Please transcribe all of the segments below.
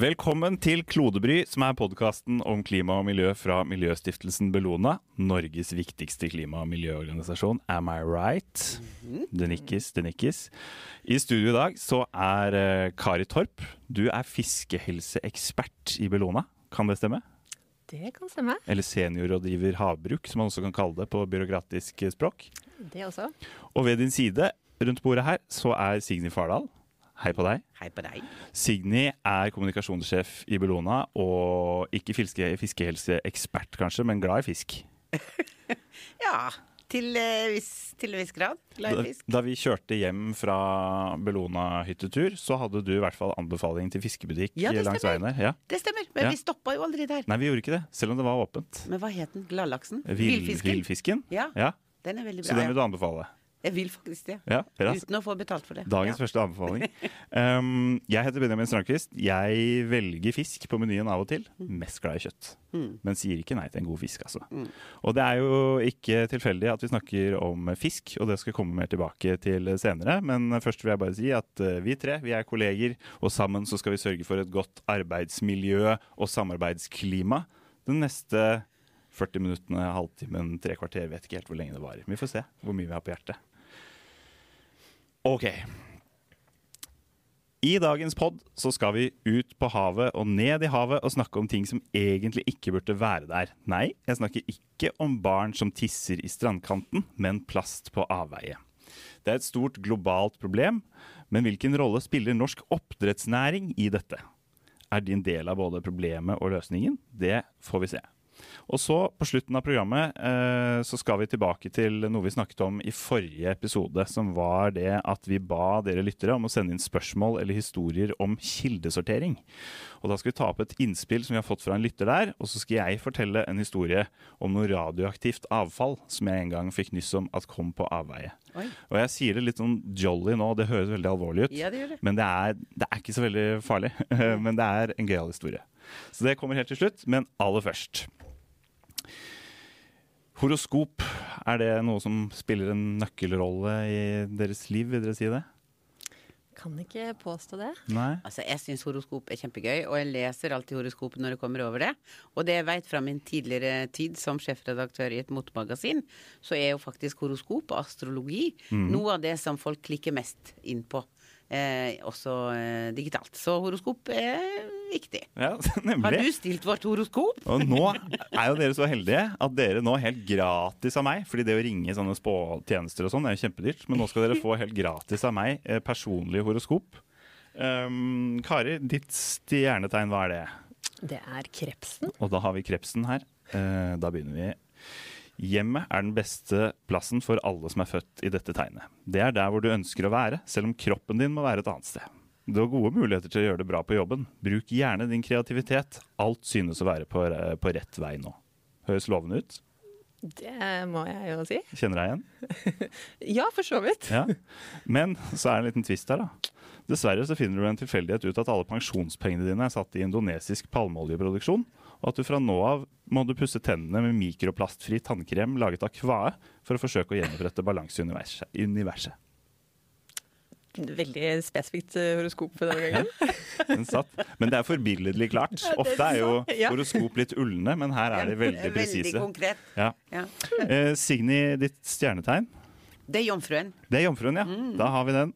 Velkommen til Klodebry, som er podkasten om klima og miljø fra Miljøstiftelsen Bellona. Norges viktigste klima- og miljøorganisasjon. Am I right? Det nikkes, det nikkes. I studio i dag så er eh, Kari Torp. Du er fiskehelseekspert i Bellona. Kan det stemme? Det kan stemme. Eller seniorrådgiver havbruk, som man også kan kalle det på byråkratisk språk. Det også. Og ved din side rundt bordet her så er Signy Fardal. Hei på deg. Hei på deg. Signy er kommunikasjonssjef i Bellona, og ikke fiske, fiskehelseekspert kanskje, men glad i fisk. Ja, til, eh, viss, til en viss grad. Glad Da, i fisk. da vi kjørte hjem fra Bellona-hyttetur, så hadde du i hvert fall anbefaling til fiskebutikk Ja, langs veien der. Ja. Det stemmer, men Ja. vi stoppa jo aldri der. Nei, vi gjorde ikke det, selv om det var åpent. Men hva het den? Gladlaksen? Vill- Villfisken? Villfisken. Ja, Ja, den er veldig bra. så den vil du anbefale. Jeg vil faktisk det. Ja. Uten å få betalt for det. Dagens ja. første anbefaling. Um, jeg heter Benjamin Strandquist. Jeg velger fisk på menyen av og til. Mest glad i kjøtt. Men sier ikke nei til en god fisk, altså. Og det er jo ikke tilfeldig at vi snakker om fisk, og det skal komme mer tilbake til senere. Men først vil jeg bare si at eh, vi tre vi er kolleger, og sammen så skal vi sørge for et godt arbeidsmiljø og samarbeidsklima den neste 40 minuttene, halvtimen, tre kvarter. Vet ikke helt hvor lenge det varer. Vi får se hvor mye vi har på hjertet. Ok. I dagens pod så skal vi ut på havet og ned i havet og snakke om ting som egentlig ikke burde være der. Nei, jeg snakker ikke om barn som tisser i strandkanten, men plast på avveie. Det er et stort globalt problem, men hvilken rolle spiller norsk oppdrettsnæring i dette? Er din del av både problemet og løsningen? Det får vi se. Og så på slutten av programmet eh, så skal vi tilbake til noe vi snakket om i forrige episode, som var det at vi ba dere lyttere om å sende inn spørsmål eller historier om kildesortering. Og da skal vi ta opp et innspill som vi har fått fra en lytter der, og så skal jeg fortelle en historie om noe radioaktivt avfall som jeg en gang fikk nyss om at kom på avveie. Oi. Og jeg sier det litt sånn jolly nå, det høres veldig alvorlig ut. Ja, det gjør det. Men det er, det er ikke så veldig farlig. men det er en gøyal historie. Så det kommer helt til slutt. Men aller først. Horoskop, er det noe som spiller en nøkkelrolle i deres liv, vil dere si det? Kan ikke påstå det. Nei? Altså, Jeg syns horoskop er kjempegøy, og jeg leser alltid horoskopet når jeg kommer over det. Og det jeg vet fra min tidligere tid som sjefredaktør i et motemagasin, så er jo faktisk horoskop og astrologi noe av det som folk klikker mest inn på. Eh, også eh, digitalt. Så horoskop er viktig. Ja, Har du stilt vårt horoskop? Og nå er jo dere så heldige at dere nå helt gratis av meg, fordi det å ringe sånne spåtjenester og sånn er jo kjempedyrt, men nå skal dere få helt gratis av meg eh, personlig horoskop. Um, Kari, ditt stjernetegn, hva er det? Det er krepsen. Og da har vi krepsen her. Uh, da begynner vi. Hjemmet er den beste plassen for alle som er født i dette tegnet. Det er der hvor du ønsker å være, selv om kroppen din må være et annet sted. Du har gode muligheter til å gjøre det bra på jobben. Bruk gjerne din kreativitet. Alt synes å være på, på rett vei nå. Høres lovende ut. Det må jeg jo si. Kjenner deg igjen? Ja, for så vidt. Ja. Men så er det en liten twist her, da. Dessverre så finner du en tilfeldighet ut at alle pensjonspengene dine er satt i indonesisk palmeoljeproduksjon, og at du fra nå av må du pusse tennene med mikroplastfri tannkrem laget av kvae for å forsøke å gjenopprette balanse i universet. Veldig spesifikt eh, horoskop denne gangen. Den satt. Men det er forbilledlig klart. Ofte er jo horoskop litt ulne, men her er de veldig Veldig presise. konkret. Ja. Ja. Eh, Signy, ditt stjernetegn? Det er jomfruen. Det er jomfruen, ja. Da har vi den.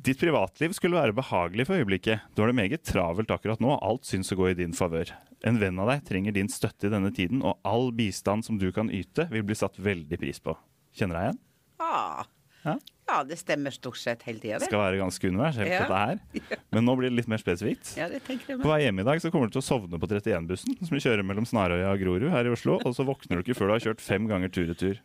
Ditt privatliv skulle være behagelig for øyeblikket. Du har det meget travelt akkurat nå, alt syns å gå i din favør. En venn av deg trenger din støtte i denne tiden, og all bistand som du kan yte, vil bli satt veldig pris på. Kjenner deg igjen? Ah. Ja. Ja, det stemmer stort sett hele tida, det. Skal være ganske universelt, Ja. dette her. Men nå blir det litt mer spesifikt. Ja, det tenker jeg På vei hjem i dag så kommer du til å sovne på 31-bussen som vi kjører mellom Snarøya og Grorud her i Oslo, og så våkner du ikke før du har kjørt fem ganger tur-retur.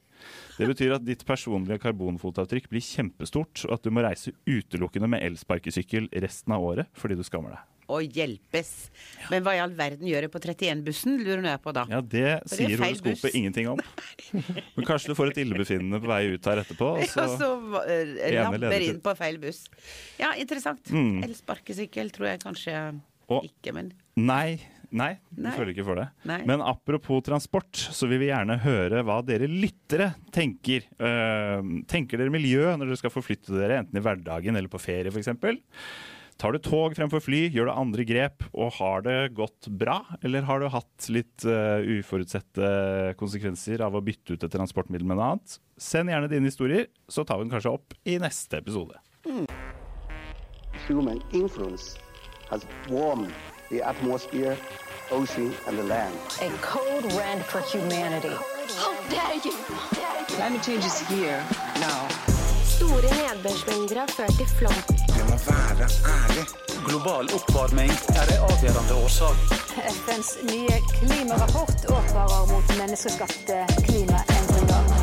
Det betyr at ditt personlige karbonfotavtrykk blir kjempestort, og at du må reise utelukkende med elsparkesykkel resten av året fordi du skammer deg. Å hjelpes. Men hva i all verden gjør jeg på 31-bussen, lurer jeg på da. Ja, det det er sier horoskopet ingenting om. Men kanskje du får et illebefinnende på vei ut her etterpå, og så, så så uh, leder til- inn på feil buss. Ja, interessant. Mm. Elsparkesykkel tror jeg kanskje Og- ikke, men Nei, nei, Nei. føler ikke for det. Nei. Men apropos transport, så vil vi gjerne høre hva dere lyttere tenker. Uh, tenker dere miljø når dere skal forflytte dere, enten i hverdagen eller på ferie f.eks.? Tar du tog fremfor fly, gjør du andre grep, og har det gått bra? Eller har du hatt litt uh, uforutsette konsekvenser av å bytte ut et transportmiddel med noe annet? Send gjerne dine historier, så tar vi den kanskje opp i neste episode. Human influence has warmed the atmosphere, ocean, and the land. A code red for humanity. How dare you! Climate change is here now. Store nedbørsmengder har ført til flom. Vi må være ærlig. Global oppvarming er en avgjørende årsak. FNs nye klimarapport advarer mot menneskeskapte klimaendringer.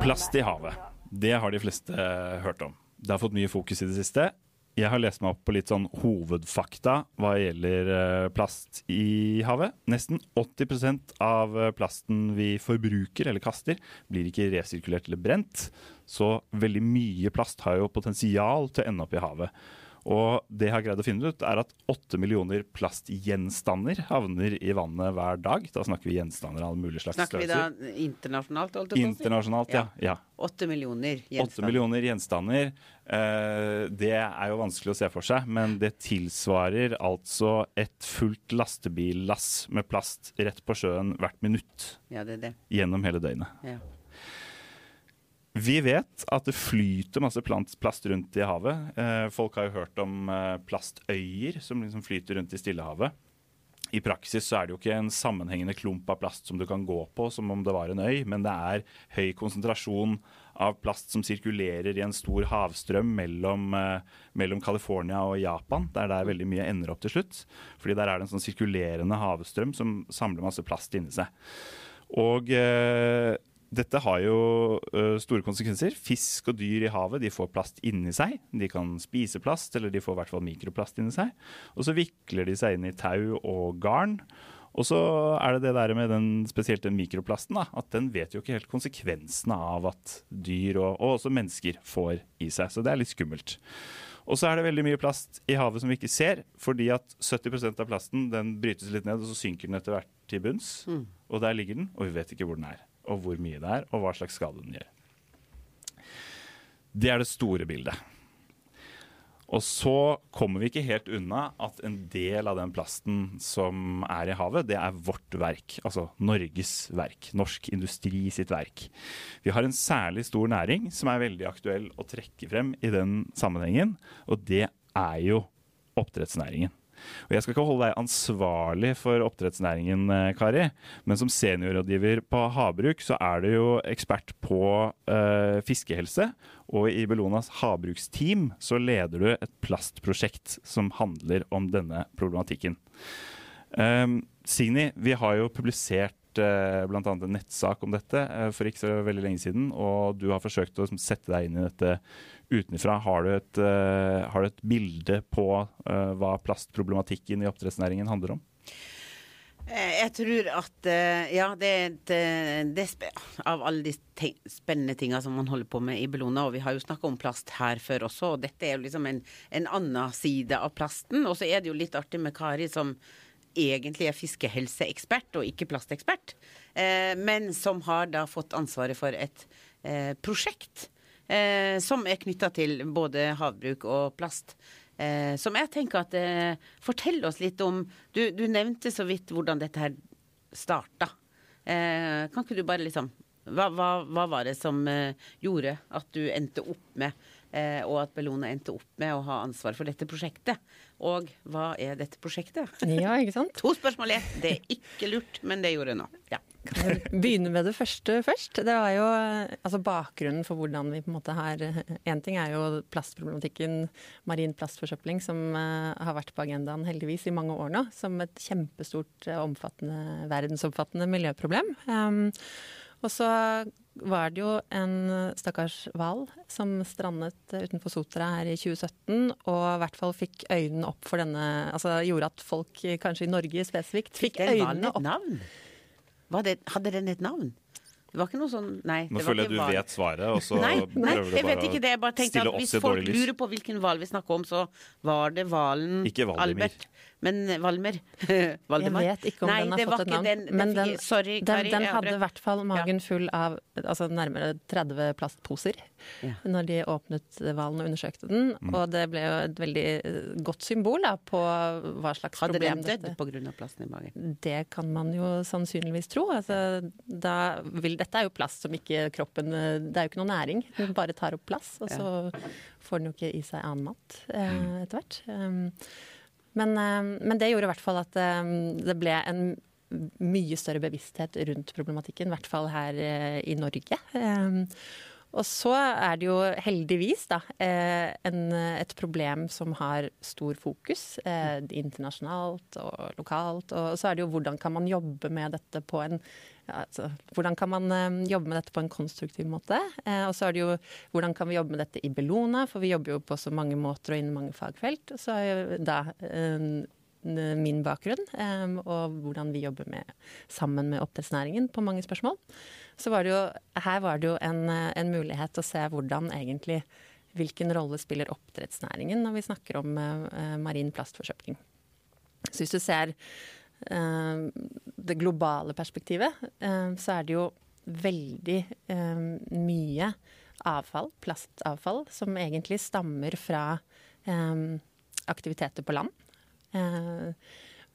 Plast i havet. Det har de fleste hørt om. Det har fått mye fokus i det siste. Jeg har lest meg opp på litt sånn hovedfakta hva gjelder eh, plast i havet. Nesten 80% av eh, plasten vi forbruker eller kaster, blir ikke resirkulert eller brent. Så veldig mye plast har jo potensial til å ende opp i havet. Og det jeg har greid å finne ut, er at åtte millioner plastgjenstander havner i vannet hver dag. Da snakker vi gjenstander av alle mulige slags Snakker vi da internasjonalt, holdt jeg på å si? Internasjonalt, ja. ja. Åtte millioner gjenstander. 8 millioner gjenstander. Eh, det er jo vanskelig å se for seg, men det tilsvarer altså et fullt lastebillass med plast rett på sjøen hvert minutt Ja, det er det. gjennom hele døgnet. Ja. Vi vet at det flyter masse plast rundt i havet. Eh, folk har jo hørt om eh, plastøyer som liksom flyter rundt i Stillehavet. I praksis så er det jo ikke en sammenhengende klump av plast som du kan gå på som om det var en øy, men det er høy konsentrasjon av plast som sirkulerer i en stor havstrøm mellom, eh, mellom California og Japan. Det er der veldig mye ender opp til slutt. Fordi der er det en sånn sirkulerende havstrøm som samler masse plast inni seg. Og eh, dette har jo ø, store konsekvenser. Fisk og dyr i havet de får plast inni seg. De kan spise plast, eller de får i hvert fall mikroplast inni seg. Og så vikler de seg inn i tau og garn. Og så er det det der med den, spesielt den mikroplasten, da, at den vet jo ikke helt konsekvensene av at dyr og, og også mennesker får i seg. Så det er litt skummelt. Og så er det veldig mye plast i havet som vi ikke ser, fordi at 70% av plasten den brytes litt ned, og så synker den etter hvert til bunns. Og der ligger den, og vi vet ikke hvor den er, og hvor mye det er, og hva slags skade den gjør. Det er det store bildet. Og så kommer vi ikke helt unna at en del av den plasten som er i havet, det er vårt verk. Altså Norges verk. Norsk industri sitt verk. Vi har en særlig stor næring som er veldig aktuell å trekke frem i den sammenhengen, og det er jo oppdrettsnæringen. Og Jeg skal ikke holde deg ansvarlig for oppdrettsnæringen, eh, Kari, men som seniorrådgiver på havbruk, så er du jo ekspert på eh, fiskehelse. Og i Bellonas havbruksteam så leder du et plastprosjekt som handler om denne problematikken. Um, Signy, vi har jo publisert uh, bl.a. en nettsak om dette eh, for ikke så veldig lenge siden, og du har forsøkt å liksom, sette deg inn i dette utenfra. Har du et, eh, har du et bilde på eh, hva plastproblematikken i oppdrettsnæringen handler om? Eh, Jeg tror at eh, ja, det er eh, Av alle de spennende tinga som man holder på med i Bellona, og vi har jo snakka om plast her før også, og dette er jo liksom en, en annen side av plasten. Og så er det jo litt artig med Kari som egentlig er fiskehelseekspert og ikke plastekspert, eh, men som har da fått ansvaret for et eh, prosjekt eh, som er knytta til både havbruk og plast. Som jeg tenker at Fortell oss litt om du, du nevnte så vidt hvordan dette her starta. Kan ikke du bare liksom hva, hva, hva var det som gjorde at du endte opp med, eh, og at Bellona endte opp med å ha ansvar for dette prosjektet? Og hva er dette prosjektet? Ja, ikke sant? To spørsmål igjen. Det er ikke lurt, men det gjorde jeg nå. Ja. Kan vi begynne med det første først. Det var jo eh, altså bakgrunnen for hvordan vi på en måte har Én ting er jo plastproblematikken, marin plastforsøpling, som eh, har vært på agendaen heldigvis i mange år nå, som et kjempestort, eh, omfattende, verdensomfattende miljøproblem. Um, og så var det jo en stakkars hval som strandet utenfor Sotra her i 2017, og i hvert fall fikk øynene opp for denne Altså gjorde at folk, kanskje i Norge spesifikt, fikk øynene opp navn? Var det, hadde den et navn? Det var ikke noe sånn Nei. Nå det var føler jeg ikke du val. vet svaret, og så Nei, nei, prøver du bare ikke det. Jeg bare å tenkte stille at oss hvis i dårlig folk Hvis folk lurer på hvilken hval vi snakker om, så var det hvalen Albert Men Valmer Valdemar. Jeg vet ikke om Nei, den har fått et navn. Den, den, men den, fikk- sorry, den, Kari. den hadde i hvert fall magen full av altså nærmere 30 plastposer Ja. når de åpnet hvalen og undersøkte den. Mm. Og det ble jo et veldig eh, godt symbol da, på hva slags Hadde problem den dødd dette pga. plasten i magen? Det kan man jo sannsynligvis tro. Altså, da vil, dette er jo plast som ikke kroppen eh, Det er jo ikke noe næring. Den bare tar opp plass, og så får den jo ikke i seg annen mat eh, etter hvert. Um, men, eh, men det gjorde i hvert fall at eh, det ble en mye større bevissthet rundt problematikken, i hvert fall her eh, i Norge. Og så er det jo heldigvis da, en, et problem som har stor fokus internasjonalt og lokalt. Og så er det jo hvordan kan man jobbe med dette på en altså, hvordan kan man eh, jobbe med dette på en konstruktiv måte? Eh, og så er det jo hvordan kan vi jobbe med dette i Bellona, for vi jobber jo på så mange måter og innen mange fagfelt. Så er jo da eh, min bakgrunn, og hvordan vi jobber med, sammen med oppdrettsnæringen på mange spørsmål. Så var det jo, her var det jo en, en mulighet å se hvordan egentlig Hvilken rolle spiller oppdrettsnæringen når vi snakker om marin plastforsøpling. Så hvis du ser det globale perspektivet, eh, så er det jo veldig eh, mye avfall, plastavfall, som egentlig stammer fra aktiviteter på land.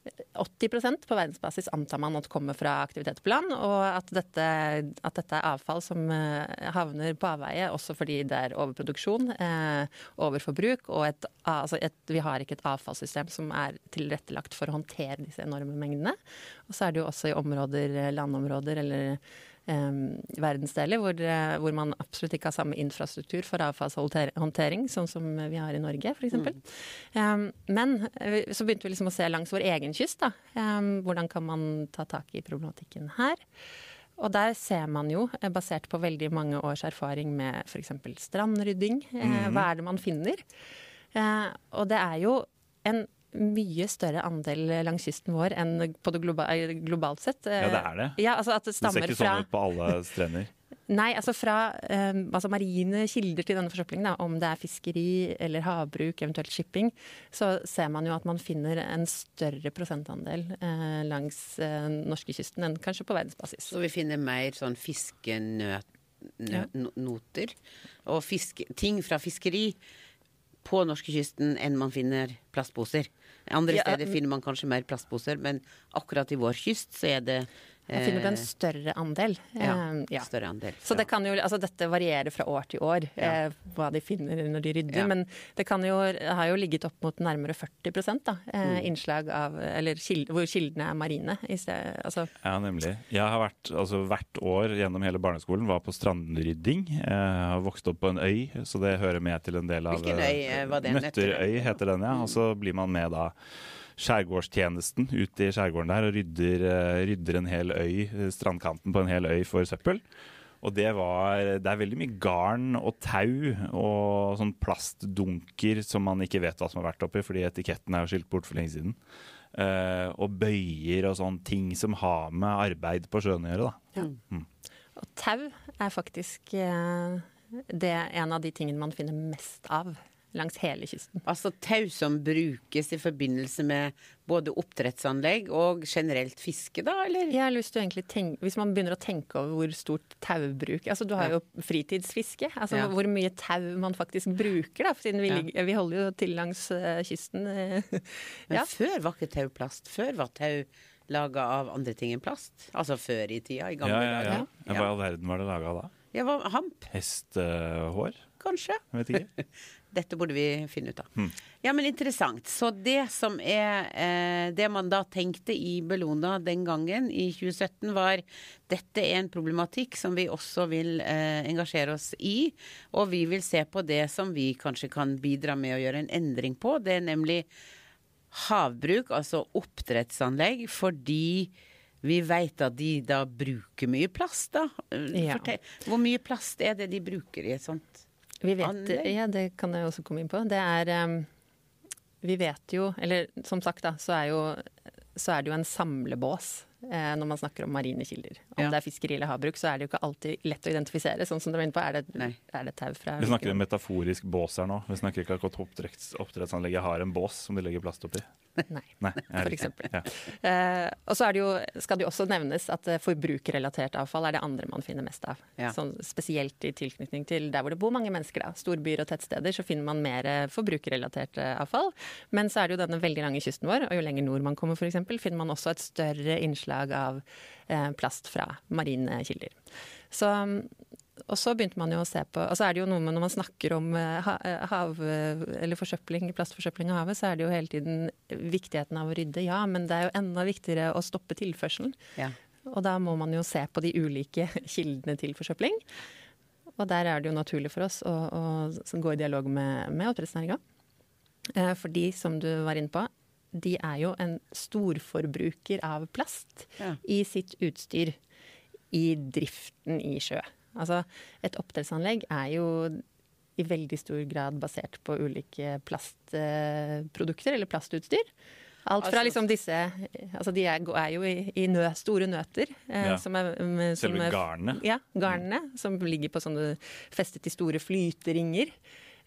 Eh, 80% på verdensbasis antar man at kommer fra aktivitet på land, og at dette, at dette er avfall som eh, havner på avveie, også fordi det er overproduksjon, eh, overforbruk, og et, altså et, vi har ikke et avfallssystem som er tilrettelagt for å håndtere disse enorme mengdene. Og så er det jo også i områder, landområder eller verdensdeler hvor, eh, hvor man absolutt ikke har samme infrastruktur for avfallshåndtering, sånn som vi har i Norge f.eks. Um, men eh, så begynte vi liksom å se langs vår egen kyst. Da. Hvordan kan man ta tak i problematikken her? Og der ser man jo, eh, basert på veldig mange års erfaring med f.eks. strandrydding, eh, hva er det man finner? Eh, og det er jo en mye større andel langs kysten vår enn på det globa globalt sett. Ja, det er det. Ja, altså at det Det ser ikke fra sånn ut på alle strender. Nei, altså fra eh, altså marine kilder til denne forsøplingen, da, om det er fiskeri eller havbruk, eventuelt shipping, så ser man jo at man finner en større prosentandel eh, langs eh, norskekysten enn kanskje på verdensbasis. Så vi finner mer sånn fiskenøter og fiske, ting fra fiskeri på norskekysten enn man finner plastposer. Andre steder finner man kanskje mer plastposer, men akkurat i vår kyst så er det Man finner du en eh, større andel. ja, Eh, ja. større andel. Så det kan jo, altså dette varierer fra år til år, Ja. eh, hva de finner når de rydder. Ja. Men det kan jo, har jo ligget opp mot nærmere 40 da, eh, Mm. innslag av Eller kild, hvor kildene er marine. I sted, altså, Ja, nemlig. Jeg har vært, altså hvert år gjennom hele barneskolen var på strandrydding. Jeg har vokst opp på en øy, så det hører med til en del av Hvilken øy, var det? Nøtterøy heter den, ja. Og så blir man med da skjærgårdstjenesten ute i skjærgården der og rydder, eh, rydder en hel øy, eh, strandkanten på en hel øy for søppel. Og det var Det er veldig mye garn og tau og sånn plastdunker som man ikke vet hva som har vært oppi, fordi etiketten er jo skilt bort for lenge siden. Uh, og bøyer og sånne ting som har med arbeid på sjøen å gjøre, da. Og tau er faktisk uh, det er en av de tingene man finner mest av langs hele kysten. Altså tau som brukes i forbindelse med både oppdrettsanlegg og generelt fiske, da, eller? Jeg har lyst til å egentlig tenke, Hvis man begynner å tenke over hvor stort taubruk altså Du har Ja. jo fritidsfiske. altså Ja. Hvor mye tau man faktisk bruker. da, Siden vi, Ja. ligger, vi holder jo til langs eh, kysten. eh. Men før var ikke tau plast. Før var tau laga av andre ting enn plast. Altså før i tida, i gamle Ja, ja, ja. Ja, Hva i all verden var det laga da? Ja, hva, hamp, Hestehår? Kanskje. Jeg vet ikke. Dette burde vi finne ut av. Hmm. Ja, men interessant. Så det som er eh, Det man da tenkte i Bellona den gangen, i 2017, var dette er en problematikk som vi også vil eh, engasjere oss i. Og vi vil se på det som vi kanskje kan bidra med å gjøre en endring på. Det er nemlig havbruk, altså oppdrettsanlegg, fordi vi vet at de da bruker mye plast, da. Ja. Hvor mye plast er det de bruker i et sånt Vi vet, Anlegg? ja, det kan jeg også komme inn på. Det er um, Vi vet jo, eller som sagt, da, så er, jo, så er det jo en samlebås eh, når man snakker om marine kilder. Om Ja. det er fiskeri eller havbruk, så er det jo ikke alltid lett å identifisere. Sånn som du var inne på, er det, er det tau fra Vi snakker om metaforisk bås her nå. Vi snakker ikke akkurat oppdretts, oppdrettsanlegget har en bås som de legger plast oppi. Nei, Nei, for eksempel. Ja. Uh, og så er det jo, skal det jo også nevnes at eh, forbrukerrelatert avfall er det andre man finner mest av. Ja. Sånn, spesielt i tilknytning til der hvor det bor mange mennesker. da. Storbyer og tettsteder så finner man mer eh, forbrukerrelatert avfall. Men så er det jo denne veldig lange kysten vår, og jo lenger nord man kommer f.eks., finner man også et større innslag av eh, plast fra marine kilder. Så og så begynte man jo å se på Og så er det jo noe med når man snakker om eh, eh, hav, eller forsøpling, plastforsøpling av havet, så er det jo hele tiden viktigheten av å rydde, ja. Men det er jo enda viktigere å stoppe tilførselen. Ja. Og da må man jo se på de ulike kildene til forsøpling. Og der er det jo naturlig for oss å, å gå i dialog med, med oppdrettsnæringa. For de, som du var inne på, de er jo en storforbruker av plast Ja. i sitt utstyr i driften i sjø. Altså, et oppdrettsanlegg er jo i veldig stor grad basert på ulike plastprodukter eller plastutstyr. Alt fra Altså- liksom disse Altså de er, er jo i, i nø, store nøter. Eh, Ja. som er, mm, som Selve garnet. Ja, garnene. Som ligger på sånne festet i store flyteringer.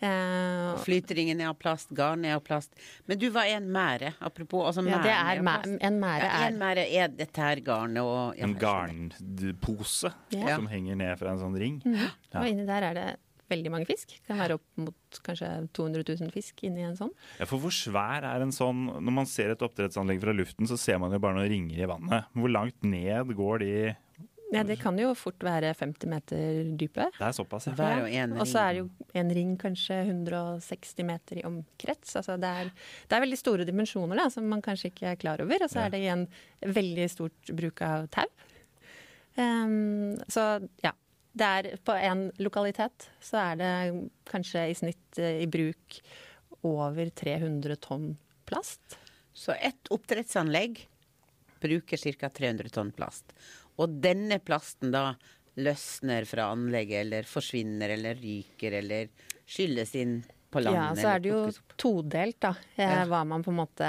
Eh, Flytringen er av plast, garn er av plast. Men du, hva er en mære? Apropos, altså ja, det er, en mære Ja, en mære er dette her garnet og ja, En garnpose Ja. som henger ned fra en sånn ring. Ja. Og inni der er det veldig mange fisk. Kan være opp mot kanskje 200 000 fisk inni en sånn. Ja, for hvor svær er en sånn Når man ser et oppdrettsanlegg fra luften, så ser man jo bare noen ringer i vannet. Hvor langt ned går de Ja, det kan jo fort være 50 meter dype. Det er såpass, ja. Hver og en Og så er det jo en ring kanskje 160 meter i omkrets. Altså det, er, det er veldig store dimensjoner da, som man kanskje ikke er klar over. Og så Ja. er det igjen veldig stort bruk av tau. Um, så ja. Det er på en lokalitet så er det kanskje i snitt eh, i bruk over 300 tonn plast. Så ett oppdrettsanlegg bruker ca. 300 tonn plast. Og denne plasten da løsner fra anlegget, eller forsvinner, eller ryker, eller skylles inn på landet. Ja, så er det jo todelt, da. Eh, Ja. Hva man på en måte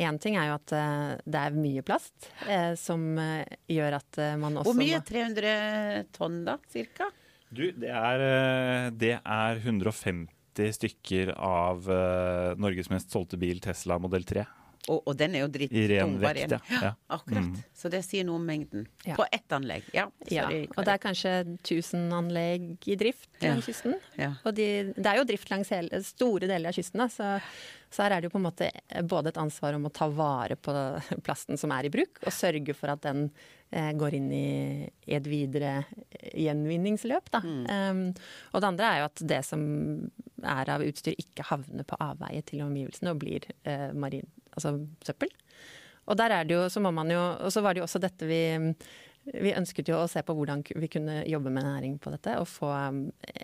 Én ting er jo at eh, det er mye plast, eh, som eh, gjør at eh, man også Hvor mye? 300 tonn, da, cirka? Du, det er, eh, det er 150 stykker av eh, Norges mest solgte bil, Tesla modell 3. Og, og den er jo I ren vekt, ja. ja. Akkurat. Mm. Så det sier noe om mengden. Ja. På ett anlegg. Ja, Ja, og det er kanskje 1000 anlegg i drift Ja. langs kysten. Ja. Og de, det er jo drift langs hele, store deler av kysten, da, så, så her er det jo på en måte både et ansvar om å ta vare på plasten som er i bruk, og sørge for at den eh, går inn i, i et videre gjenvinningsløp. Da. Um, og det andre er jo at det som er av utstyr ikke havner på avveie til omgivelsene og blir eh, marin, altså søppel. Og der er det jo, så må man jo, og så var det jo også dette vi vi ønsket jo å se på hvordan vi kunne jobbe med næring på dette. og få,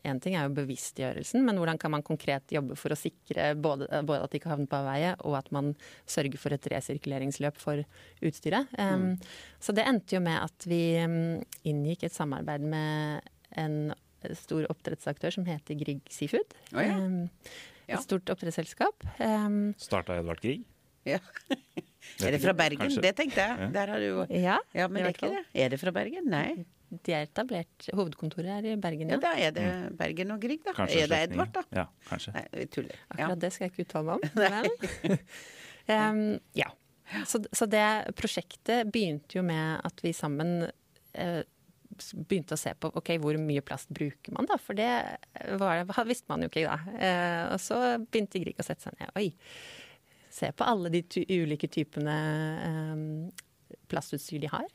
En ting er jo bevisstgjørelsen, men hvordan kan man konkret jobbe for å sikre både, både at de ikke havner på avveie, og at man sørger for et resirkuleringsløp for utstyret. Um, så det endte jo med at vi um, inngikk et samarbeid med en stor oppdrettsaktør som heter Grieg Seafood. Oh, ja. Um, Ja. et stort oppdrettsselskap. Um, Starta Edvard Grieg. Ja. Er det fra Bergen? kanskje. Det tenkte jeg. Der har du ja, Ja, men det er ikke det. Er det fra Bergen? Nei. De er etablert. Hovedkontoret er i Bergen, Ja, ja. da er det Bergen og Grieg, da. Kanskje er det. Edvard, da? Ja, kanskje. Nei, vi tuller. Ja. Akkurat det skal jeg ikke uttale meg om. Men um, ja. Så, så det prosjektet begynte jo med at vi sammen eh, begynte å se på ok, hvor mye plast bruker man, da. For det var, visste man jo ikke da. Eh, og så begynte Grieg å sette seg ned. Oi. Se på alle de ulike typene eh, plastutstyr de har.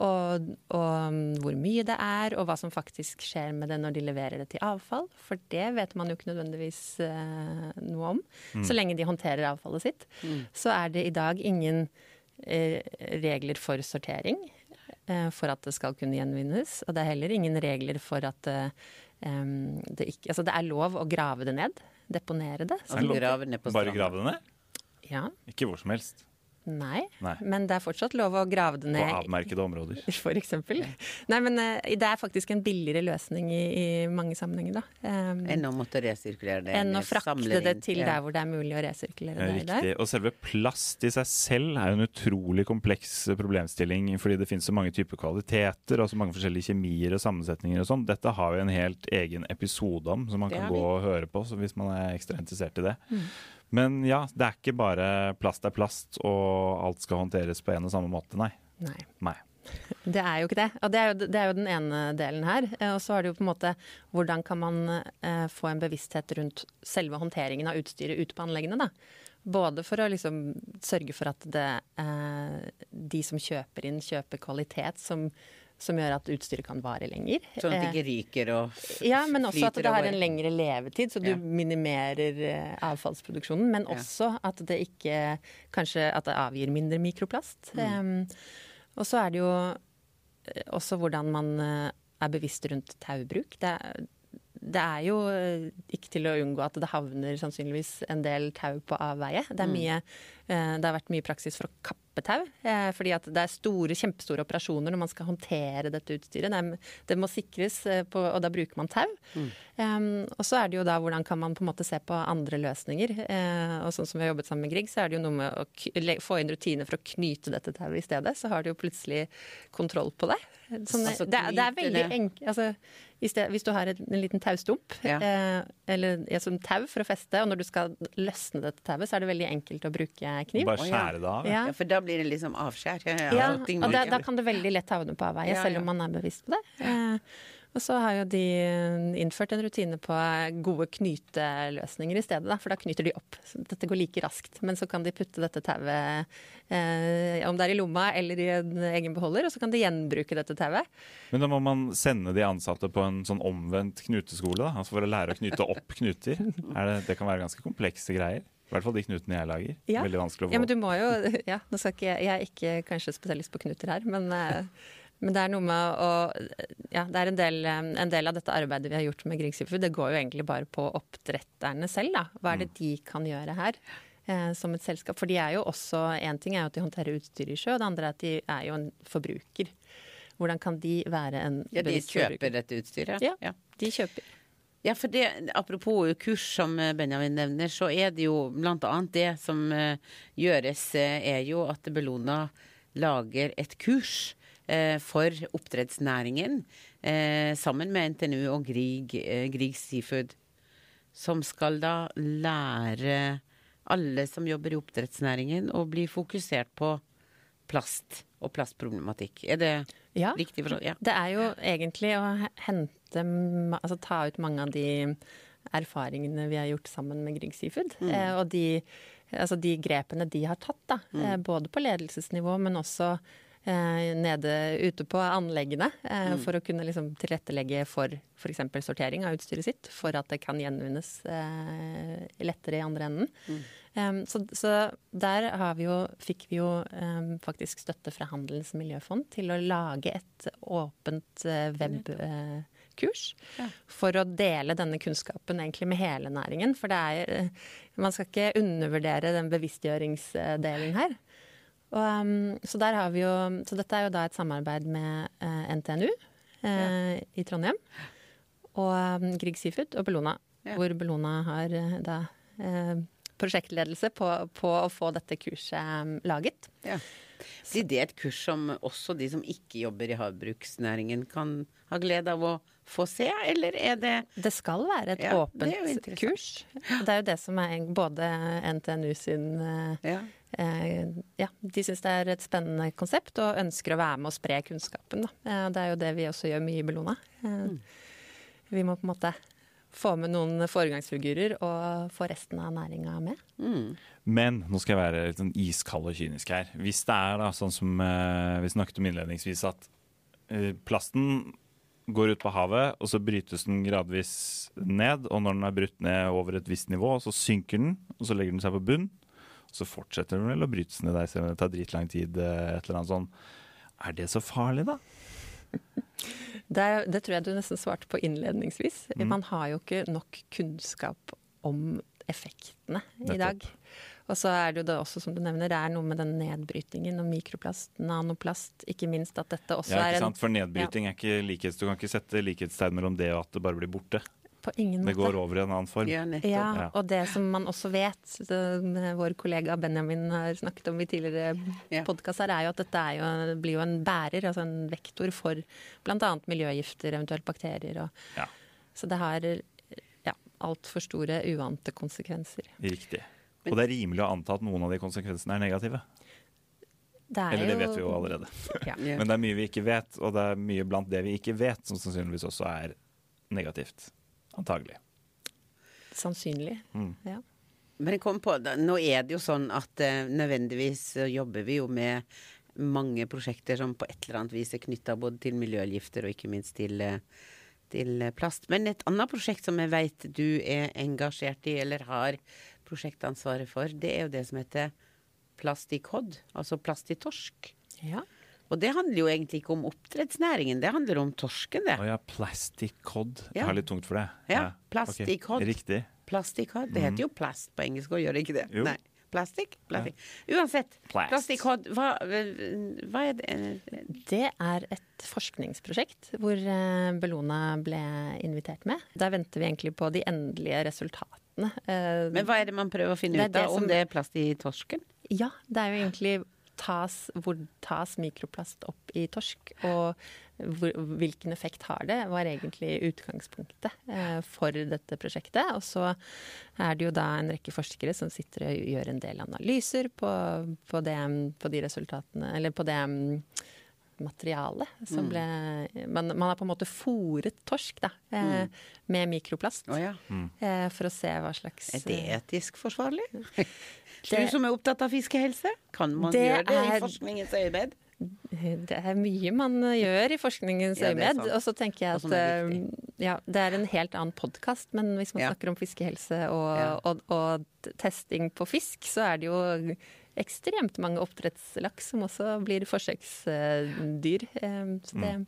Og, og um, hvor mye det er, og hva som faktisk skjer med det når de leverer det til avfall. For det vet man jo ikke nødvendigvis eh, noe om. Så lenge de håndterer avfallet sitt. Så er det i dag ingen eh, regler for sortering eh, for at det skal kunne gjenvinnes. Og det er heller ingen regler for at eh, det ikke Altså det er lov å grave det ned. Deponere det. Altså, så grave ned på Bare grave det ned? Ja. Ikke hvor som helst. Nei. Nei. Men det er fortsatt lov å grave det ned. På avmerkede områder. For eksempel. Nei, men eh, det er faktisk en billigere løsning i, i mange sammenhenger, da. Um, Enn å måtte resirkulere det. enn å frakte det til Ja. der hvor det er mulig å resirkulere det. Riktig. Og selve plast i seg selv er jo en utrolig kompleks problemstilling, fordi det finnes så mange typer kvaliteter og så mange forskjellige kjemier og sammensetninger og sånn. Dette har vi en helt egen episode om, som man Det kan gå og høre på så hvis man er ekstra interessert i det. Mm. Men ja, det er ikke bare plast er plast, og alt skal håndteres på en og samme måte, nei. Nei. nei. Det er jo ikke det. Og det er jo, det er jo den ene delen her. Eh, Og så er det jo på en måte hvordan kan man eh, få en bevissthet rundt selve håndteringen av utstyret ute på anleggene. da. Både for å liksom sørge for at det, eh, de som kjøper inn, kjøper kvalitet som, som gjør at utstyret kan vare lenger. Sånn at det Eh, ikke ryker og f- ja, men også at det har en lengre levetid, så du Ja. minimerer eh, avfallsproduksjonen. Men også at det ikke Kanskje at det avgir mindre mikroplast. Mm. Um, og så er det jo eh, også hvordan man eh, er bevisst rundt taubruk. Det, er- det er jo eh, ikke til å unngå at det havner sannsynligvis en del tau på avveie. Det, Mm. mye, eh, det har vært mye praksis for å kappe tau, eh, fordi at det er store, kjempestore operasjoner når man skal håndtere dette utstyret. Det, er, det må sikres, på, og da bruker man tau. Um, og så er det jo da hvordan kan man på en måte se på andre løsninger. Uh, og sånn som vi har jobbet sammen med Grieg, så er det jo noe med å få inn rutiner for å knyte dette tauet i stedet. Så har du jo plutselig kontroll på det. Sånn, Altså, det, det er veldig enkelt. Altså, hvis du har en liten taustump, Ja. eh, eller ja, som tau for å feste, og når du skal løsne dette tauet, så er det veldig enkelt å bruke kniv. Bare skjære det av. Ja. Ja, for da blir det liksom avskjær. Ja, Ja, og da, da kan det veldig lett havne på avveie, Ja, selv om man er bevisst på det. Og så har jo de innført en rutine på gode knyteløsninger i stedet, da, for da knyter de opp. Så dette går like raskt. Men så kan de putte dette tauet, eh, om det er i lomma eller i en egen beholder, og så kan de gjenbruke dette tauet. Men da må man sende de ansatte på en sånn omvendt knuteskole, da? Altså for å lære å knyte opp knuter. Er det, det kan være ganske komplekse greier. I hvert fall de knutene jeg lager. Ja. Veldig vanskelig å få Ja, men du må jo Ja, nå skal ikke jeg Jeg er ikke kanskje spesialist på knuter her, men, eh, men det er noe med å Ja, det er en del, eh, en del av dette arbeidet vi har gjort med Grieg Seafood, det går jo egentlig bare på oppdretterne selv, da. Hva er det de kan gjøre her? Eh, som et selskap. For de er jo også En ting er jo at de håndterer utstyr i sjø, og det andre er at de er jo en forbruker. Hvordan kan de være en Ja, de bevisst kjøper forbruker? dette utstyret? Ja. De kjøper. Ja, for det, apropos kurs som eh, Benjamin nevner, så er det jo annet det som gjøres, er jo at Bellona lager et kurs for oppdrettsnæringen eh, sammen med NTNU og Grieg, eh, Grieg Seafood, som skal da lære alle som jobber i oppdrettsnæringen å bli fokusert på plast og plastproblematikk. Er det Ja. riktig forstått? Ja. Det er jo egentlig å hente Altså ta ut mange av de erfaringene vi har gjort sammen med Grieg Seafood. Eh, og de, altså de grepene de har tatt, da. Eh, både på ledelsesnivå, men også eh, nede ute på anleggene. Eh, For å kunne liksom tilrettelegge for f.eks. sortering av utstyret sitt. For at det kan gjenvinnes eh, lettere i andre enden. Um, så, så der har vi jo, fikk vi jo faktisk støtte fra Handelens miljøfond til å lage et åpent uh, webkurs. For å dele denne kunnskapen egentlig med hele næringen. For det er eh, Man skal ikke undervurdere den bevisstgjøringsdelen her. Og, um, så, der har vi jo, så dette er jo da et samarbeid med uh, NTNU eh, i Trondheim. Og um, Grieg Seafood og Bellona. Ja. Hvor Bellona har uh, da eh, prosjektledelse på, på å få dette kurset um, laget. Ja. Blir det et kurs som også de som ikke jobber i havbruksnæringen kan ha glede av å få se, eller er det Det skal være et Ja, åpent det kurs. Det er jo det som er både NTNU sin eh, Ja. Eh, Ja, de syns det er et spennende konsept og ønsker å være med og spre kunnskapen. Da. Eh, Det er jo det vi også gjør mye i Bellona. Eh, Mm. Vi må på en måte få med noen foregangsfigurer og få resten av næringa med. Men nå skal jeg være litt sånn iskald og kynisk her. Hvis det er da sånn som vi snakket om innledningsvis, at plasten går ut på havet, og så brytes den gradvis ned. Og når den er brutt ned over et visst nivå, så synker den, og så legger den seg på bunn. Så fortsetter den vel å bryte seg ned der, selv om det tar dritlang tid. eh, et eller annet sånn. Er det så farlig, da? Det, det tror jeg du nesten svarte på innledningsvis. Mm. Man har jo ikke nok kunnskap om effektene i dag. Og så er det jo det også, som du nevner, det er noe med den nedbrytingen og mikroplast, nanoplast, ikke minst at dette også Ja, er ikke en sant? For nedbryting er ikke likhets... Du kan ikke sette likhetstegn mellom det og at det bare blir borte. På ingen Det går over i en annen form. Ja. Ja, Ja. og det som man også vet, som vår kollega Benjamin har snakket om i tidligere Ja. podkaster, er jo at dette er jo, blir jo en bærer, altså en vektor for bl.a. miljøgifter, eventuelt bakterier. Og, Ja. Så det har ja, altfor store uante konsekvenser. Riktig. Og det er rimelig å anta at noen av de konsekvensene er negative. Det er Eller det vet vi jo allerede. Ja. Men det er mye vi ikke vet, og det er mye blant det vi ikke vet, som sannsynligvis også er negativt. Antagelig. Sannsynlig. Mm. Ja. Men jeg kom på, nå er det jo sånn at eh, nødvendigvis jobber vi jo med mange prosjekter som på et eller annet vis er knytta både til miljøgifter og ikke minst til, eh, til eh, plast. Men et annet prosjekt som jeg veit du er engasjert i, eller har prosjektansvaret for, det er jo det som heter Plast i kodd, altså plast i torsk. Ja. Og det handler jo egentlig ikke om oppdrettsnæringen, det handler om torsken, det. Å ja, plastic cod. Jeg Ja. har litt tungt for det. Ja, plastic ok. cod. Riktig. Plastikk Det heter jo plast på engelsk, og gjør det ikke det? Jo. Nei. Plastikk? Plastikk. Uansett. Plast. Plastikkhodd, hva, hva er det Det er et forskningsprosjekt hvor eh, Bellona ble invitert med. Der venter vi egentlig på de endelige resultatene. Eh, Men hva er det man prøver å finne ut av? som- Om det er plast i torsken? Ja, det er jo egentlig tas, hvor tas mikroplast opp i torsk, og hvor, hvilken effekt har det, var egentlig utgangspunktet eh, for dette prosjektet. Og så er det jo da en rekke forskere som sitter og gjør en del analyser på, på, det, på de resultatene, eller på det mm, materialet som Mm. ble man, man har på en måte fòret torsk da, eh, Mm. med mikroplast. Oh, ja. eh, for å se hva slags Er det eh, etisk forsvarlig? Det- Du som er opptatt av fiskehelse, kan man Det gjøre det i er- forskningens øyemed? Det er mye man gjør i forskningens Ja, øyemed. Og så tenker jeg at eh, ja, det er en helt annen podkast, men hvis man Ja. snakker om fiskehelse og, Ja. og, og testing på fisk, så er det jo ekstremt mange oppdrettslaks som også blir forsøksdyr. Eh, Så det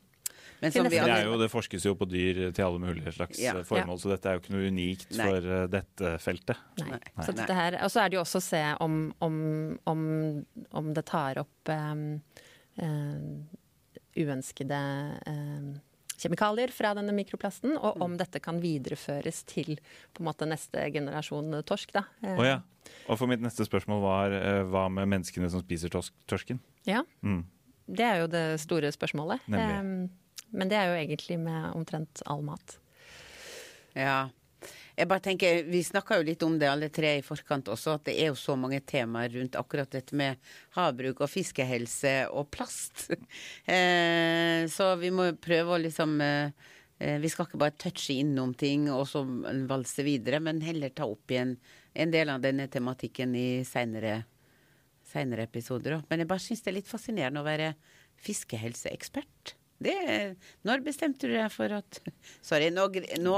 Men som vi Det, er jo, det forskes jo på dyr til alle mulige slags Ja. formål, så dette er jo ikke noe unikt Nei. for eh, dette feltet. Nei. Nei. Så dette her, og så er det jo også å se om, om, om, om det tar opp um, um, uønskede eh, kjemikalier fra denne mikroplasten, og om dette kan videreføres til på en måte neste generasjon torsk. Da. Oh, ja. Og for mitt neste spørsmål var eh, hva med menneskene som spiser torsk, torsken? ja, Mm. det er jo det store spørsmålet. Nemlig. Men det er jo egentlig med omtrent all mat. Ja. Jeg bare tenker, Vi snakka jo litt om det alle tre i forkant også, at det er jo så mange temaer rundt akkurat dette med havbruk og fiskehelse og plast. Eh, så vi må prøve å liksom eh, eh, Vi skal ikke bare touche innom ting og så valse videre, men heller ta opp igjen en del av denne tematikken i seinere episoder òg. Men jeg bare syns det er litt fascinerende å være fiskehelseekspert. Det, når bestemte du deg for at Sorry, nå, nå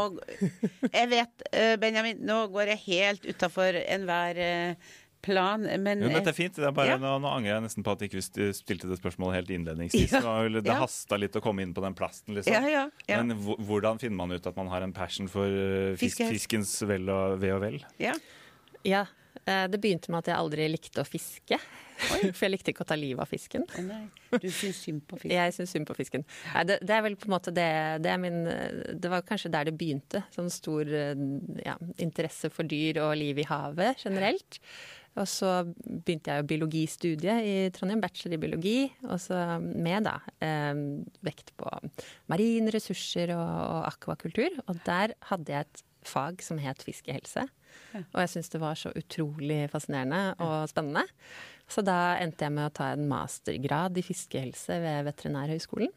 Jeg vet, eh, Benjamin, nå går jeg helt utafor enhver eh, plan, men Jo, dette er fint. Det er bare, Ja. nå, nå angrer jeg nesten på at ikke vi st- stilte det spørsmålet helt innledningsvis. Ja. Det, Ja. hasta litt å komme inn på den plasten, liksom. Ja, ja, ja. Men hvordan finner man ut at man har en passion for eh, fisk, fiskens vel og ve og vel? ja. Ja, eh, det begynte med at jeg aldri likte å fiske. For jeg likte ikke å ta livet av fisken. Nei, du syns synd på fisken? Jeg syns synd på fisken. Nei, det, det er vel på en måte det Det, min, det var kanskje der det begynte. Sånn stor eh, ja, interesse for dyr og liv i havet generelt. Og så begynte jeg jo biologistudiet i Trondheim, bachelor i biologi. Og så med da eh, vekt på marine ressurser og, og akvakultur. Og der hadde jeg et fag som het fiskehelse. Og jeg syntes det var så utrolig fascinerende og spennende. Så da endte jeg med å ta en mastergrad i fiskehelse ved Veterinærhøgskolen.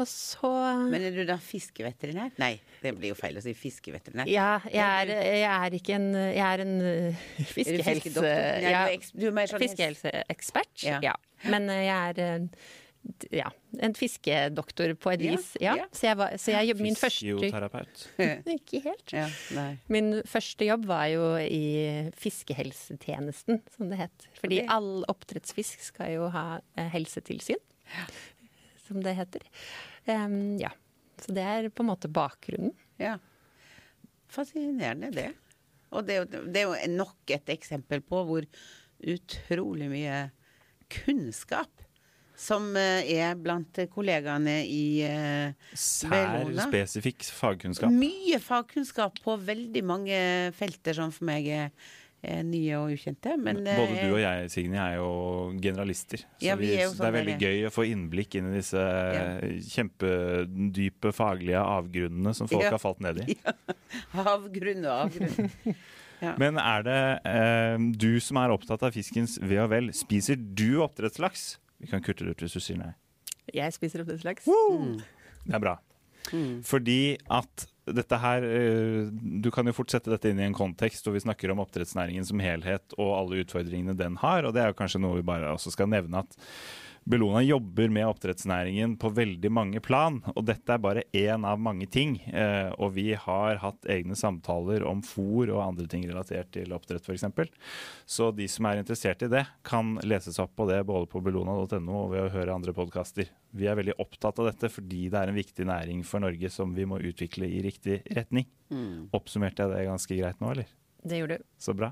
Og så Men er du da fiskeveterinær? Nei, det blir jo feil å si fiskeveterinær. Ja, jeg er, jeg er ikke en Jeg er en fiskehelse... Er du er ja, du er mer sånn- fiskehelseekspert. Ja. Ja. Men uh, jeg er d- ja, en fiskedoktor på et vis. Ja. ja. Så jeg var så jeg, jobb- min første Fysioterapeut. Ikke helt. Ja, nei. Min første jobb var jo i fiskehelsetjenesten, som det het. Fordi okay. all oppdrettsfisk skal jo ha eh, helsetilsyn, som det heter. Um, ja. Så det er på en måte bakgrunnen. Ja. Fascinerende, det. Og det er, jo, det er jo nok et eksempel på hvor utrolig mye kunnskap som eh, er blant kollegaene i eh, Sær, spesifikk fagkunnskap. Mye fagkunnskap på veldig mange felter som for meg er, nye og ukjente. Men Både eh, du og jeg, Signe, er jo generalister. Så Ja, vi er jo sånn det er veldig gøy å få innblikk inn i disse kjempedype faglige avgrunnene som folk Ja. har falt ned i. Avgrunn og avgrunn. Ja. Men er det eh, du som er opptatt av fiskens ve og vel, spiser du oppdrettslaks? Vi kan kutte det ut hvis du sier nei. Jeg spiser oppdrettslaks. Det er bra. Fordi at dette her eh, Du kan jo fort sette dette inn i en kontekst hvor vi snakker om oppdrettsnæringen som helhet og alle utfordringene den har, og det er jo kanskje noe vi bare også skal nevne at Bellona jobber med oppdrettsnæringen på veldig mange plan, og dette er bare én av mange ting. Eh, og vi har hatt egne samtaler om fôr og andre ting relatert til oppdrett f.eks. Så de som er interessert i det, kan lese seg opp på det både på bellona.no og ved å høre andre podkaster. Vi er veldig opptatt av dette fordi det er en viktig næring for Norge som vi må utvikle i riktig retning. Oppsummerte jeg det ganske greit nå, eller? Det gjorde du. Så bra.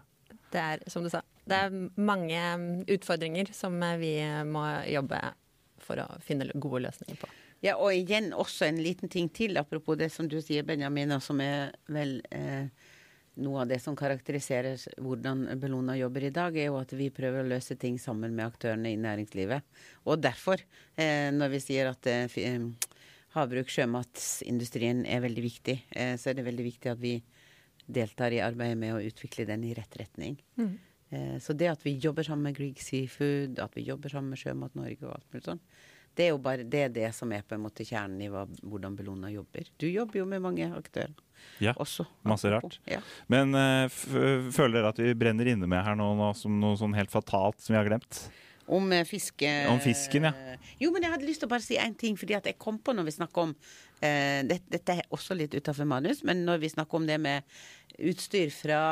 Det er, som du sa, det er mange mm, utfordringer som eh, vi må jobbe for å finne gode løsninger på. Ja, og igjen også en liten ting til, apropos det som du sier, Benjamin, som er vel eh, noe av det som karakteriserer hvordan Bellona jobber i dag, er jo at vi prøver å løse ting sammen med aktørene i næringslivet. Og derfor, eh, når vi sier at eh, eh, havbruk, sjømatsindustrien er veldig viktig, eh, så er det veldig viktig at vi deltar i arbeidet med å utvikle den i rett retning. Eh, Så det at vi jobber sammen med Grieg Seafood, at vi jobber sammen med Sjømat Norge og alt mulig sånn, det er jo bare det, er det som er på en måte kjernen i hva, hvordan Bellona jobber. Du jobber jo med mange aktører Ja, også. masse rart. Ja. Men eh, føler dere at vi brenner inne med her nå, som noe sånn helt fatalt som vi har glemt? Om eh, fiske... Om fisken, ja. Jo, men jeg hadde lyst til å bare si én ting, fordi at jeg kom på når vi snakker om eh, det, Dette er også litt utafor manus, men når vi snakker om det med utstyr fra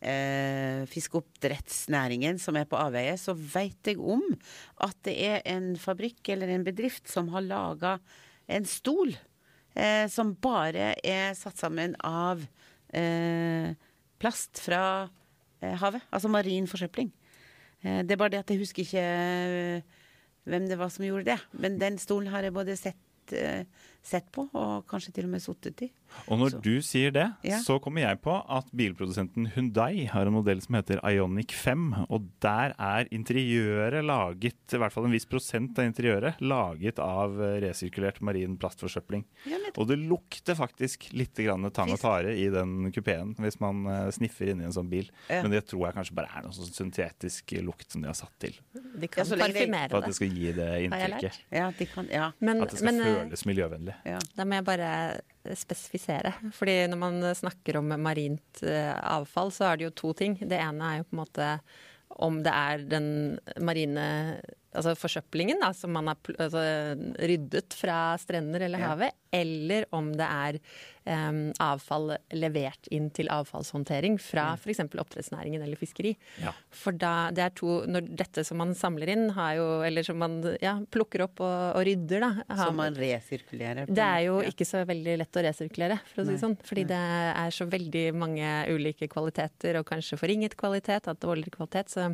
eh, fiskeoppdrettsnæringen som er på avveie, så veit jeg om at det er en fabrikk eller en bedrift som har laga en stol eh, som bare er satt sammen av eh, plast fra eh, havet. Altså marin forsøpling. Eh, Det er bare det at jeg husker ikke eh, hvem det var som gjorde det. Men den stolen har jeg både sett, sett på, og kanskje til og med sittet i. Og når Så- du sier det, Ja. så kommer jeg på at bilprodusenten Hyundai har en modell som heter Ioniq 5, og der er interiøret laget, i hvert fall en viss prosent av interiøret, laget av eh, resirkulert marin plastforsøpling. Ja. Og det lukter faktisk litt grann tang og tare i den kupeen hvis man eh, sniffer inni en sånn bil. Ja. Men det tror jeg kanskje bare er noe sånn syntetisk lukt som de har satt til. De kan så lenge det- For at det det. skal gi det inntrykket. Ja, de kan, ja. Men, At det skal men, eh, føles miljøvennlig. Ja. Da må jeg bare spesifisere. Fordi når man snakker om marint eh, avfall, så er det jo to ting. Det ene er jo på en måte om det er den marine altså forsøplingen da, som man har altså, ryddet fra strender eller Ja. havet, eller om det er um, avfall levert inn til avfallshåndtering fra f.eks. oppdrettsnæringen eller fiskeri. Ja. For da, det er to, når dette som man samler inn, har jo, eller som man ja, plukker opp og, og rydder, da, har- Som man resirkulerer. på det er jo ja. ikke så veldig lett å resirkulere, for å si det sånn. Fordi det er så veldig mange ulike kvaliteter, og kanskje forringet kvalitet, at det holder kvalitet. Så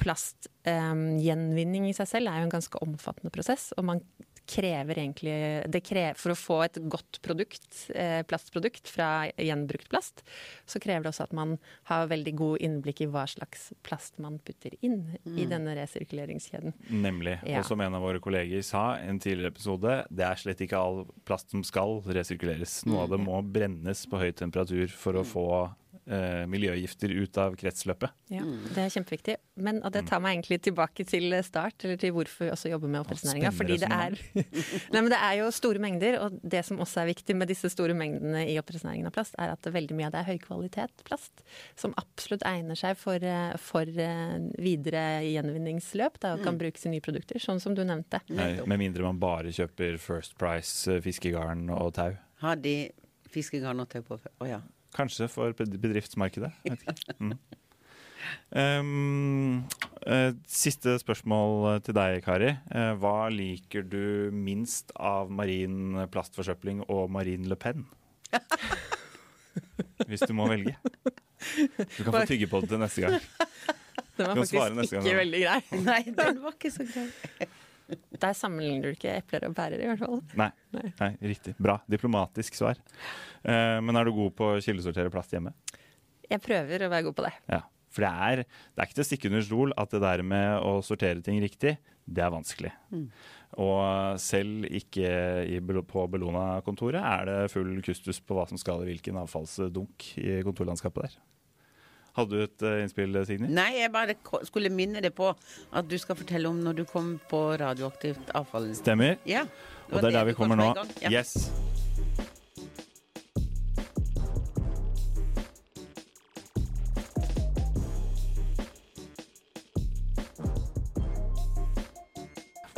plastgjenvinning i seg selv er jo en ganske omfattende prosess, og man krever egentlig det krever, For å få et godt produkt, eh, plastprodukt fra gjenbrukt plast, så krever det også at man har veldig god innblikk i hva slags plast man putter inn i denne resirkuleringskjeden. Nemlig. Ja. Og som en av våre kolleger sa i en tidligere episode, det er slett ikke all plast som skal resirkuleres. Noe av det må brennes på høy temperatur for å få eh, miljøgifter ut av kretsløpet. Ja, Det er kjempeviktig. Men, og det tar meg egentlig tilbake til start, eller til hvorfor vi også jobber med oppdrettsnæringa. Fordi det er, nei, men det er jo store mengder, og det som også er viktig med disse store mengdene i oppdrettsnæringen av plast, er at veldig mye av det er høykvalitet plast. Som absolutt egner seg for, eh, for eh, videre gjenvinningsløp, da, og kan brukes i nye produkter, sånn som du nevnte. Nei, med mindre man bare kjøper First Price eh, fiskegarn og tau. Har de fiskegarn og tau på før? Å ja. Kanskje for bedriftsmarkedet. Vet ikke. Mm. Um, siste spørsmål eh, til deg, Kari. Eh, hva liker du minst av marin plastforsøpling og marin Le Pen? Hvis du må velge. Du kan få tygge på det til neste gang. Den var Du kan svare faktisk ikke veldig grei. Nei, den var ikke så grei. Der sammenligner du ikke epler og pærer, i hvert fall. Nei, Nei. nei, riktig. Bra. Diplomatisk svar. Uh, men er du god på å kildesortere plast hjemme? Jeg prøver å være god på det. Ja. For det er, det er ikke til å stikke under stol at det der med å sortere ting riktig, det er vanskelig. Og selv ikke i, på Bellona-kontoret er det full kustus på hva som skal i hvilken avfallsdunk i kontorlandskapet der. Hadde du et eh, innspill, Signy? Nei, jeg bare skulle minne deg på at du skal fortelle om når du kom på radioaktivt avfall. Stemmer. Ja. Og det er der vi kommer nå. Ja. Yes.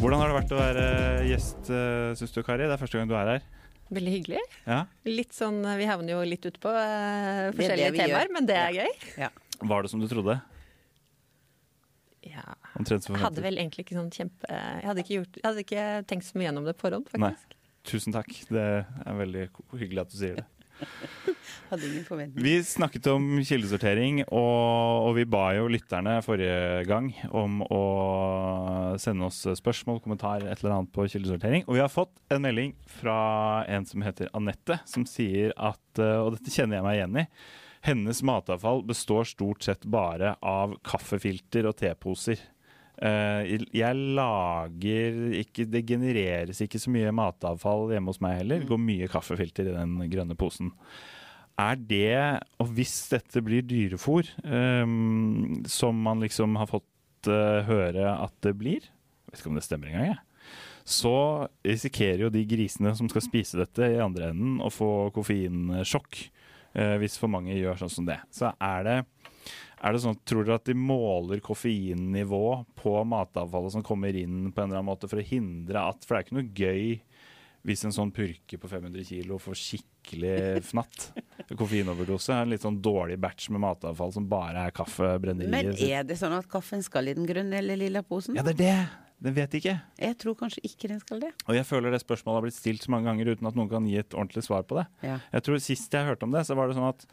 Hvordan har det vært å være gjest, uh, syns du, Kari? Det er første gang du er her. Veldig hyggelig. Ja. Litt sånn, Vi havner jo litt utpå uh, er forskjellige temaer, gjør. men det er gøy. Ja. Var det som du trodde? Ja. Jeg hadde vel egentlig ikke sånn kjempe Jeg hadde ikke, gjort, jeg hadde ikke tenkt så mye gjennom det på forhånd, Nei. faktisk. Tusen takk. Det er veldig hyggelig at du sier det. Hadde ingen forventning. Vi snakket om kildesortering, og, og vi ba jo lytterne forrige gang om å sende oss spørsmål, kommentar, et eller annet på kildesortering. Og vi har fått en melding fra en som heter Anette, som sier at eh, Og dette kjenner jeg meg igjen i. Hennes matavfall består stort sett bare av kaffefilter og teposer. Eh, jeg lager ikke Det genereres ikke så mye matavfall hjemme hos meg heller. Det går mye kaffefilter i den grønne posen. Er det, og hvis dette blir dyrefòr, um, som man liksom har fått uh, høre at det blir, jeg vet ikke om det stemmer engang, jeg, så risikerer jo de grisene som skal spise dette i andre enden, å få koffeinsjokk uh, hvis for mange gjør sånn som det. Så er det, er det sånn, Tror dere at de måler koffeinnivå på matavfallet som kommer inn på en eller annen måte for å hindre at For det er ikke noe gøy hvis en sånn purke på 500 kilo får skikkelig fnatt. Koffeinoverdose er en litt sånn dårlig batch med matavfall som bare er kaffe, brennerier Men er det sånn at kaffen skal i den grønne eller lilla posen? Ja, det er det! Den vet ikke. Jeg tror kanskje ikke den skal det. Og jeg føler det spørsmålet har blitt stilt så mange ganger uten at noen kan gi et ordentlig svar på det. Ja. Jeg tror Sist jeg hørte om det, så var det sånn at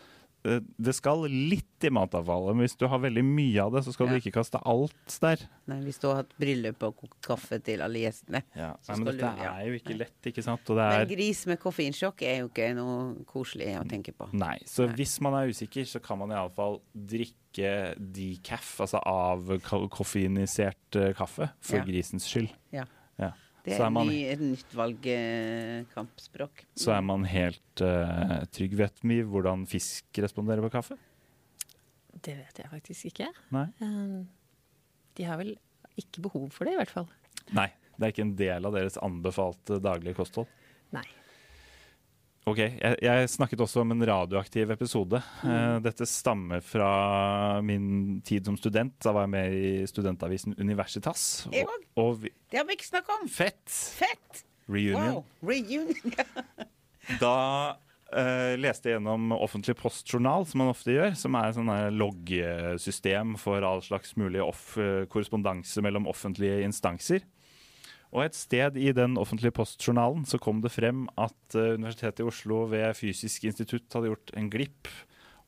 det skal litt i matavfallet, men hvis du har veldig mye av det, så skal Ja. du ikke kaste alt der. Nei, hvis du har hatt bryllup og kokt kaffe til alle gjestene. Ja, Så men dette du- ja. er jo ikke lett, ikke sant? Det Men er gris med koffeinsjokk er jo ikke noe koselig å tenke på. Nei, så Nei. hvis man er usikker, så kan man iallfall drikke decaf, altså av koffeinisert eh, kaffe, for grisens skyld. Ja. Det er, er man- ny, et nytt valgkampspråk. eh. Så er man helt eh, trygg. Vet vi hvordan fisk responderer på kaffe? Det vet jeg faktisk ikke. Nei. Um, De har vel ikke behov for det, i hvert fall. Nei, det er ikke en del av deres anbefalte daglige kosthold. Nei. Ok, jeg, jeg snakket også om en radioaktiv episode. Eh, dette stammer fra min tid som student. Da var jeg med i studentavisen Universitas. Og, og vi, Det har vi ikke snakka om! fett! Fett! Reunion. Wow! Reunion. Da uh, leste jeg gjennom Offentlig postjournal, som man ofte gjør, som er et loggsystem for all slags mulig eh, korrespondanse mellom offentlige instanser. Og et sted i den offentlige postjournalen så kom det frem at eh, Universitetet i Oslo ved Fysisk institutt hadde gjort en glipp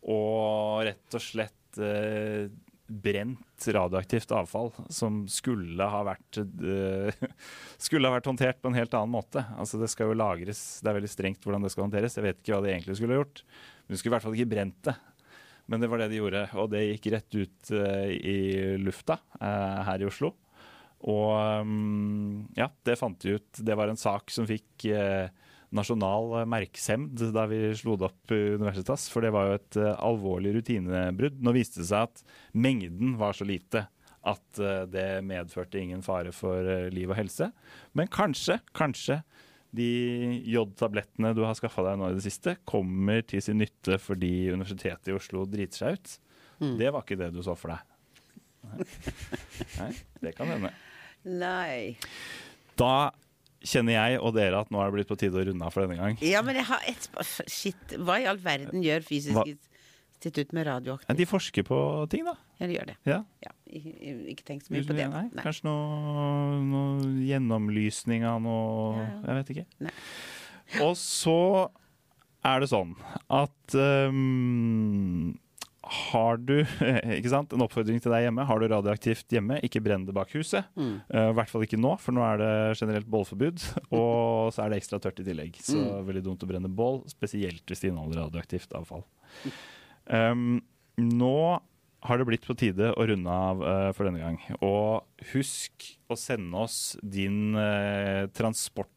og rett og slett eh, brent radioaktivt avfall som skulle ha vært eh, skulle ha vært håndtert på en helt annen måte. Altså Det skal jo lagres, det er veldig strengt hvordan det skal håndteres. Jeg vet ikke hva de egentlig skulle ha gjort. Men de skulle i hvert fall ikke brent det. Men det var det de gjorde, og det gikk rett ut eh, i lufta eh, her i Oslo. Og mm, ja, det fant vi ut. Det var en sak som fikk eh, nasjonal eh, merksemd da vi slo det opp i Universitas, for det var jo et eh, alvorlig rutinebrudd. Nå viste det seg at mengden var så lite at det medførte ingen fare for liv og helse. Men kanskje, kanskje de jodtablettene du har skaffa deg nå i det siste, kommer til sin nytte fordi Universitetet i Oslo driter seg ut. Det var ikke det du så for deg. Nei, Nei det kan hende. Nei. Da kjenner jeg og dere at nå er det blitt på tide å runde av for denne gang. Ja, men jeg har et Shit. Hva i all verden gjør Fysisk Hva? institutt med radioaktiv? De forsker på ting, da. Ja, de gjør det. Ja. Ja, ikke tenk så mye på det. Nei, Nei. Kanskje noe, noe gjennomlysning av noe Ja. Jeg vet ikke. Nei. Og så er det sånn at ehm, har du ikke sant, en oppfordring til deg hjemme. Har du radioaktivt hjemme, ikke brenn det bak huset. Mm. Uh, I hvert fall ikke nå, for nå er det generelt bålforbud. Og så er det ekstra tørt i tillegg. Så Mm. veldig dumt å brenne bål, spesielt hvis det inneholder radioaktivt avfall. Um, nå har det blitt på tide å runde av uh, for denne gang. Og husk å sende oss din uh, transport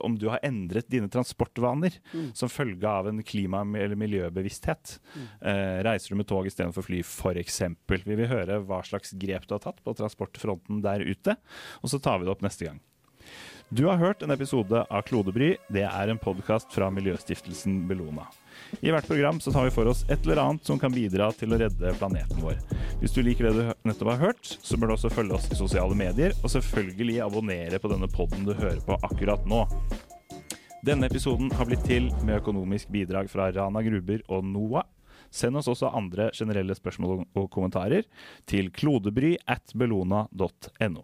om du har endret dine transportvaner som følge av en klima- eller miljøbevissthet. Eh, reiser du med tog istedenfor fly, f.eks. Vi vil høre hva slags grep du har tatt på transportfronten der ute, og så tar vi det opp neste gang. Du har hørt en episode av Klodebry. Det er en podkast fra miljøstiftelsen Bellona. I hvert program så tar vi for oss et eller annet som kan bidra til å redde planeten vår. Hvis du liker det du nettopp har hørt, så bør du også følge oss i sosiale medier, og selvfølgelig abonnere på denne podden du hører på akkurat nå. Denne episoden har blitt til med økonomisk bidrag fra Rana Gruber og NOAH. Send oss også andre generelle spørsmål og kommentarer til klodebry at bellona.no.